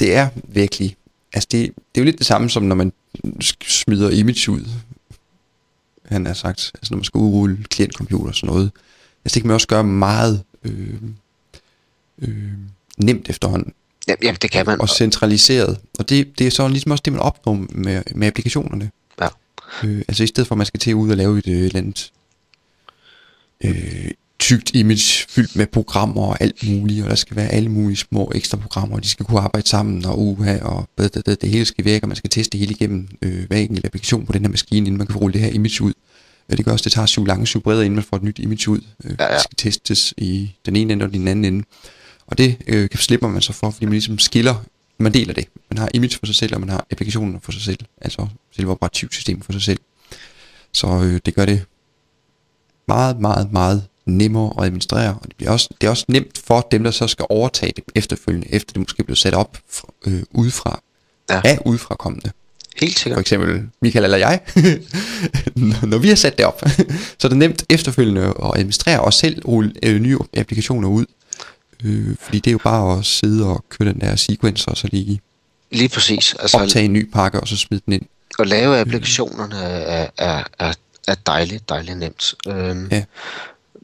det er virkelig, altså det, det er jo lidt det samme som når man smider image ud, han har sagt, altså når man skal udrulle klientcomputer og sådan noget. Altså det kan man også gøre meget øh, øh, nemt efterhånden, ja, jamen, det kan man. og centraliseret. Og det, det er så ligesom også det, man opnår med, med applikationerne. Ja. Øh, altså i stedet for, at man skal til ud og lave et øh, eller andet øh, tykt image fyldt med programmer og alt muligt, og der skal være alle mulige små ekstra programmer, og de skal kunne arbejde sammen, og uha, og det, det, det, hele skal virke, og man skal teste det hele igennem øh, hver enkelt applikation på den her maskine, inden man kan få rullet det her image ud. Det gør også, det tager syv lange, syv brede, inden man får et nyt image ud. Øh, Ja, ja. Det skal testes i den ene ende og den anden ende. Og det øh, kan slipper man så for, fordi man ligesom skiller, man deler det. Man har image for sig selv, og man har applikationen for sig selv. Altså selve operativsystemet for sig selv. Så øh, det gør det meget, meget, meget nemmere at administrere. Og det, bliver også, det er også nemt for dem, der så skal overtage det efterfølgende, efter det måske blev sat op øh, udefra. Ja. Af udefrakommende. Helt For sikkert. eksempel Michael eller jeg. når, når vi har sat det op, så er det nemt efterfølgende at administrere og selv rulle øh, nye applikationer ud. Øh, fordi det er jo bare at sidde og køre den der sequencer, og så lige Lige præcis. Altså, optage en ny pakke, og så smide den ind. at lave applikationerne er, er, er, er dejligt, dejligt nemt. Øhm, Ja.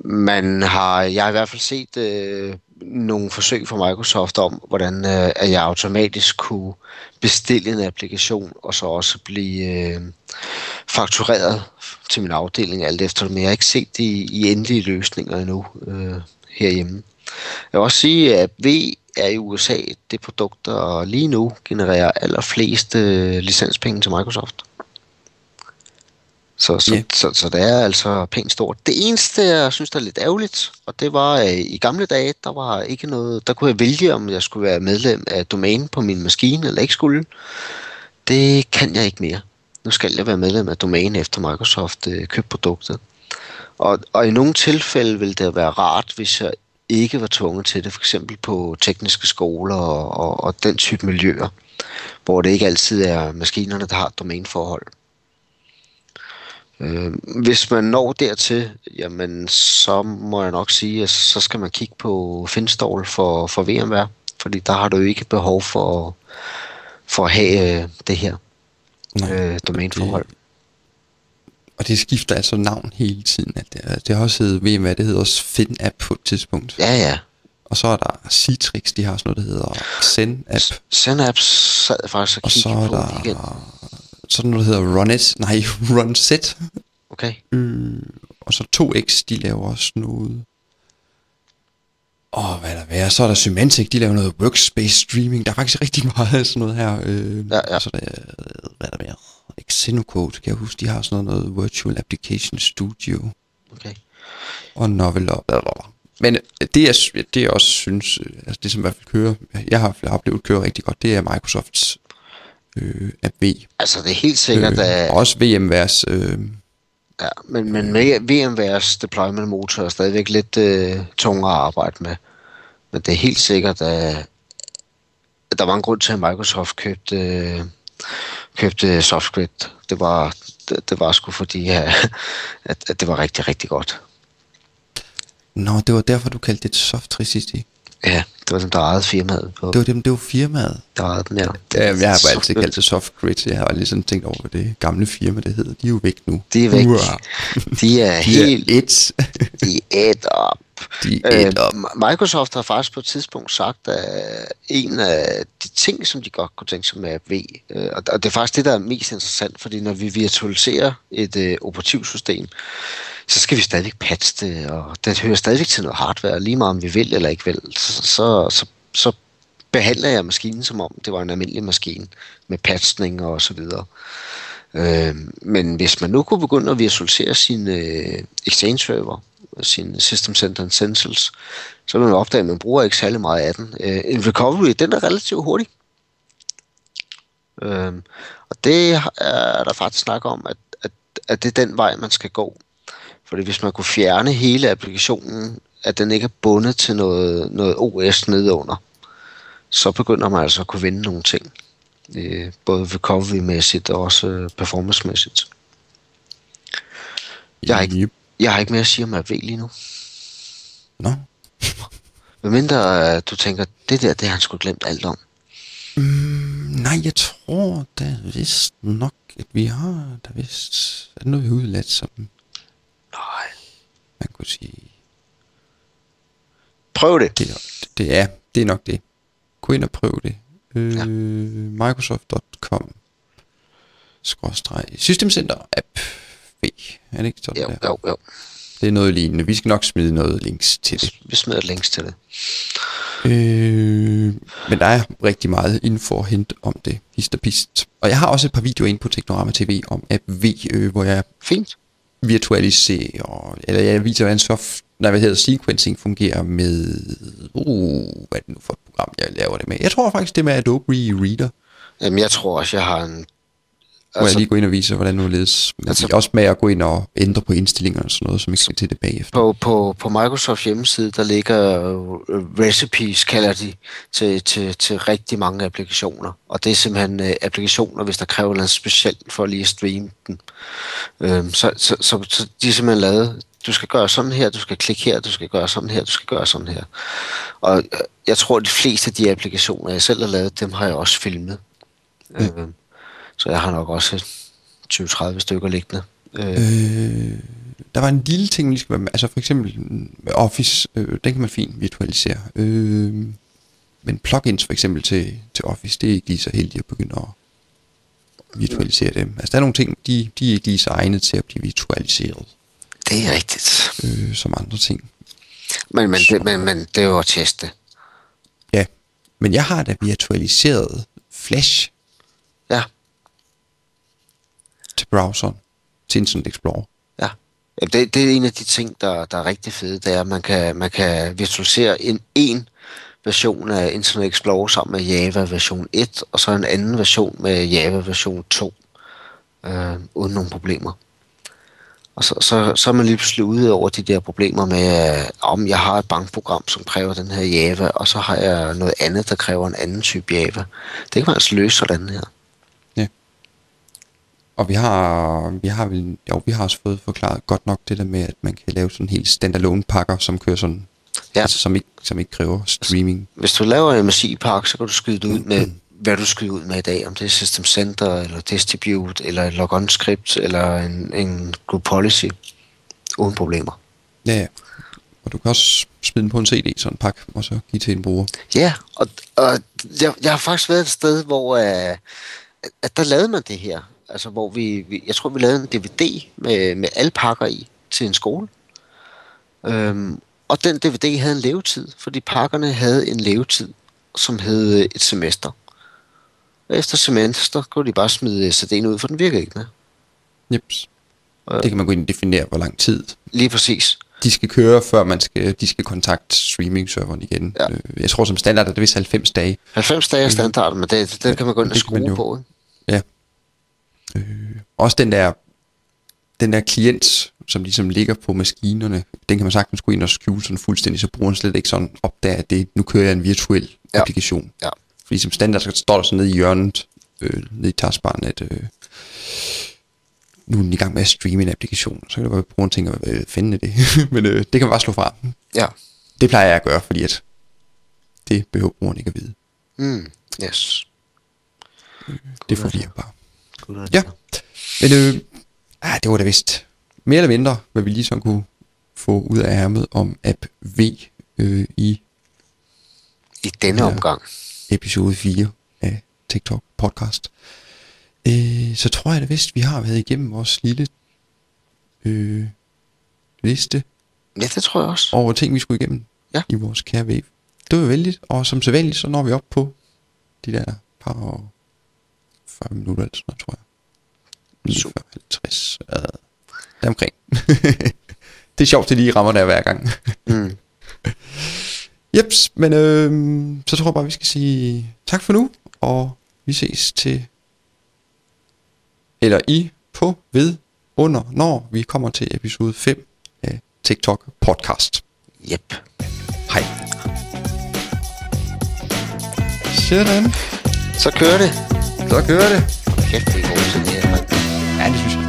Man har, jeg har i hvert fald set øh, nogle forsøg fra Microsoft om, hvordan øh, at jeg automatisk kunne bestille en applikation, og så også blive øh, faktureret til min afdeling, alt efter men jeg har ikke set det i, i endelige løsninger endnu øh, herhjemme. Jeg vil også sige, at V er i USA det produkt, der lige nu genererer allerflest øh, licenspenge til Microsoft. Så, så, yeah. så, så det er altså pænt stort. Det eneste, jeg synes, der er lidt ærgerligt, og det var, at i gamle dage, der var ikke noget, der kunne jeg vælge, om jeg skulle være medlem af domæne på min maskine, eller ikke skulle. Det kan jeg ikke mere. Nu skal jeg være medlem af domæne, efter Microsoft øh, købte produktet. Og, og i nogle tilfælde vil det være rart, hvis jeg ikke var tvunget til det, for eksempel på tekniske skoler og, og, og den type miljøer, hvor det ikke altid er maskinerne, der har domæneforhold. Øh, hvis man når dertil, jamen så må jeg nok sige, at så skal man kigge på Finstall for, for VMware. Fordi der har du jo ikke behov for, for at have øh, det her Nej, øh, domæneforhold. Og det skifter altså navn hele tiden. At det, det har også heddet, hvad, det hedder også FinApp på et tidspunkt. Ja, ja. Og så er der Citrix, de har sådan noget, der hedder ZenApp. Synapse sad jeg faktisk og Og kiggede på der igen. Sådan noget, der hedder Runit, nej, Runset. Okay. Øh, og så 2X, de laver også noget. Og hvad er der være? Så er der Symantec, de laver noget workspace streaming. Der er faktisk rigtig meget af sådan noget her. Øh, Ja, ja. Og så er der, hvad er der mere? Xenocode, kan jeg huske, de har sådan noget, noget Virtual Application Studio. okay. og novel og. Men øh, det jeg, det jeg også synes, øh, altså det som i hvert fald kører, jeg har jeg har oplevet kører rigtig godt, det er Microsofts øh, App V. Altså det er helt sikkert, Øh, at... og også VMwares, øh, Ja, men, men med VMwares deployment motor er stadigvæk lidt øh, tungere at arbejde med. Men det er helt sikkert, at, at der var en grund til, at Microsoft købte, øh, købte SoftScript. Det var, det, det var sgu fordi, at, at det var rigtig, rigtig godt. Nå, det var derfor, du kaldte det Soft 360. Ja, det var dem, der ejede firmaet på. Det var dem, det var firmaet. Der ejede den, ja. Ja, jeg har bare altid kaldt det Soft Grid. Jeg har aldrig sådan tænkt over, hvad det gamle firma, det hedder. De er jo væk nu. De er væk. Hurra. De er De er helt et. de er et op. De et op. Øh, Microsoft har faktisk på et tidspunkt sagt, at en af de ting, som de godt kunne tænke sig med V, øh, og det er faktisk det, der er mest interessant, fordi når vi virtualiserer et øh, operativsystem, så skal vi stadigvæk patche det, og det hører stadigvæk til noget hardware, lige meget om vi vil eller ikke vil, så, så, så, så behandler jeg maskinen som om det var en almindelig maskine med patchning og så videre. Øh, men hvis man nu kunne begynde at visualisere sin øh, Exchange server, sin System Center Essentials, så vil man opdage, at man bruger ikke særlig meget af den. Øh, en recovery, den er relativt hurtig. Øh, og det er der faktisk snak om, at, at, at det er den vej, man skal gå. Fordi hvis man kunne fjerne hele applikationen, at den ikke er bundet til noget, noget OS nedunder, så begynder man altså at kunne vinde nogle ting. Øh, både recovery-mæssigt og også øh, performance-mæssigt. Jeg har, ikke, Yep jeg har ikke mere at sige om AV lige nu. Nå. Medmindre øh, du tænker, det der, det har han sgu glemt alt om. Mm, nej, jeg tror da vist nok, at vi har der vist er der noget udladt, som Nej. man kunne sige. Prøv det. Det, er- det er, det er nok det. Gå ind og prøv det. Øh, Ja. Microsoft.com skråstreg System Center app V. Er det ikke sådan Jo, der? jo, jo. Det er noget lignende. Vi skal nok smide noget links til det. Vi smider links til det. Øh, men der er rigtig meget info at hente om det, hist og pist. Og jeg har også et par videoer inde på Teknorama TV om App V, øh, hvor jeg Fint. virtualiserer, eller jeg viser, hvordan soft, nej, hvad hedder sequencing fungerer med, uh, hvad er det nu for et program, jeg laver det med. Jeg tror faktisk, det er med Adobe Reader, Jamen, jeg tror også, jeg har en... hvor jeg Altså, lige går ind og viser, hvordan nu ledes. Altså- altså, også med at gå ind og ændre på indstillingerne og sådan noget, som ikke skal til det bagefter. på, på, på Microsofts hjemmeside, der ligger øh, recipes, kalder de, til, til, til rigtig mange applikationer. Og det er simpelthen øh, applikationer, hvis der kræver noget specielt for lige at streame den. Øhm, så, så, så, så de er simpelthen lavet, du skal gøre sådan her, du skal klikke her, du skal gøre sådan her, du skal gøre sådan her. Og øh, jeg tror, at de fleste af de applikationer, jeg selv har lavet, dem har jeg også filmet. Ja. Øhm, så jeg har nok også 20-30 stykker liggende. Øh, Øh, der var en lille ting, vi skal være med. Altså for eksempel med Office, øh, den kan man fint virtualisere. Øh, men plugins for eksempel til, til Office, det er ikke lige så heldigt at begynde at virtualisere dem. Altså der er nogle ting, de, de er ikke lige så egnet til at blive virtualiseret det er rigtigt. øh, som andre ting. Men, men, det, men, men det er jo at teste. Ja, men jeg har da virtualiseret Flash Ja, til browseren, til Internet Explorer. ja. Jamen, det, det er en af de ting, der, der er rigtig fede, det er, at man kan, man kan virtualisere en, en version af Internet Explorer sammen med Java version 1, og så en anden version med Java version 2, øh, uden nogen problemer. Og så, så, så er man lige pludselig ude over de der problemer med, øh, om jeg har et bankprogram, som kræver den her Java, og så har jeg noget andet, der kræver en anden type Java. Det kan man altså løse sådan her. Og vi har, vi har vel, jo, vi har også fået forklaret godt nok det der med, at man kan lave sådan helt standalone pakker, som kører sådan Ja. Altså, som ikke, som ikke kræver streaming. Hvis du laver en MSI-pakke, så kan du skyde det ud med, hvad du skyder ud med i dag. Om det er System Center, eller Distribute, eller et logon script, eller en, en group policy. Uden problemer. Ja, ja. Og du kan også smide den på en CD, sådan en pakke, og så give til en bruger. Ja, og, og jeg, jeg har faktisk været et sted, hvor uh, at der lavede man det her. Altså, hvor vi, vi jeg tror, vi lavede en DVD med, med alle pakker i til en skole. Øhm, og den DVD havde en levetid, fordi pakkerne havde en levetid, som hed øh, et semester. Og efter semester kunne de bare smide CD'en ud, for den virkede ikke mere. Jeps. Det kan man gå ind og definere, hvor lang tid Lige præcis. de skal køre, før man skal, de skal kontakte streaming-serveren igen. Ja. Øh, Jeg tror som standard er det vist 90 dage. 90 dage er standard, men det, det kan man gå ind og skrue jo. på. Ikke? Ja. Øh, også den der, den der klient, som ligesom ligger på maskinerne, den kan man sagtens gå ind og skjule sådan fuldstændig, så brugeren slet ikke sådan opdager, at det, nu kører jeg en virtuel Ja. applikation. Ja. Fordi som standard, så står der sådan nede i hjørnet, øh, nede i taskbaren, at øh, nu er den i gang med at streame en applikation. Så kan det være, at brugeren tænker, hvad fanden er det? Men øh, det kan man bare slå fra. Ja. Det plejer jeg at gøre, fordi at det behøver brugeren ikke at vide. Mm. Yes. Det forvirrer bare. Gud, Ja. Men øh, ah, det var da vist mere eller mindre, hvad vi lige sådan kunne få ud af ærmet om app V øh, i I denne omgang. episode 4 af TikTok podcast. Øh, så tror jeg da vist, vi har været igennem vores lille øh, liste Ja, det tror jeg også. over ting, vi skulle igennem Ja. i vores kære væv. Det var vældigt, og som sædvanligt, så når vi op på de der par og 40 minutter eller sådan noget, tror jeg. 49, 50, øh, deromkring. det er sjovt, det lige rammer der hver gang. Mm. Jeps, men øh, så tror jeg bare, vi skal sige tak for nu, og vi ses til, eller i, på, ved, under, når vi kommer til episode 5 af TikTok podcast. Yep. Hej. Sådan. Så kører det. Så kører det. Kæft, det er god til det her. Ja, det synes jeg.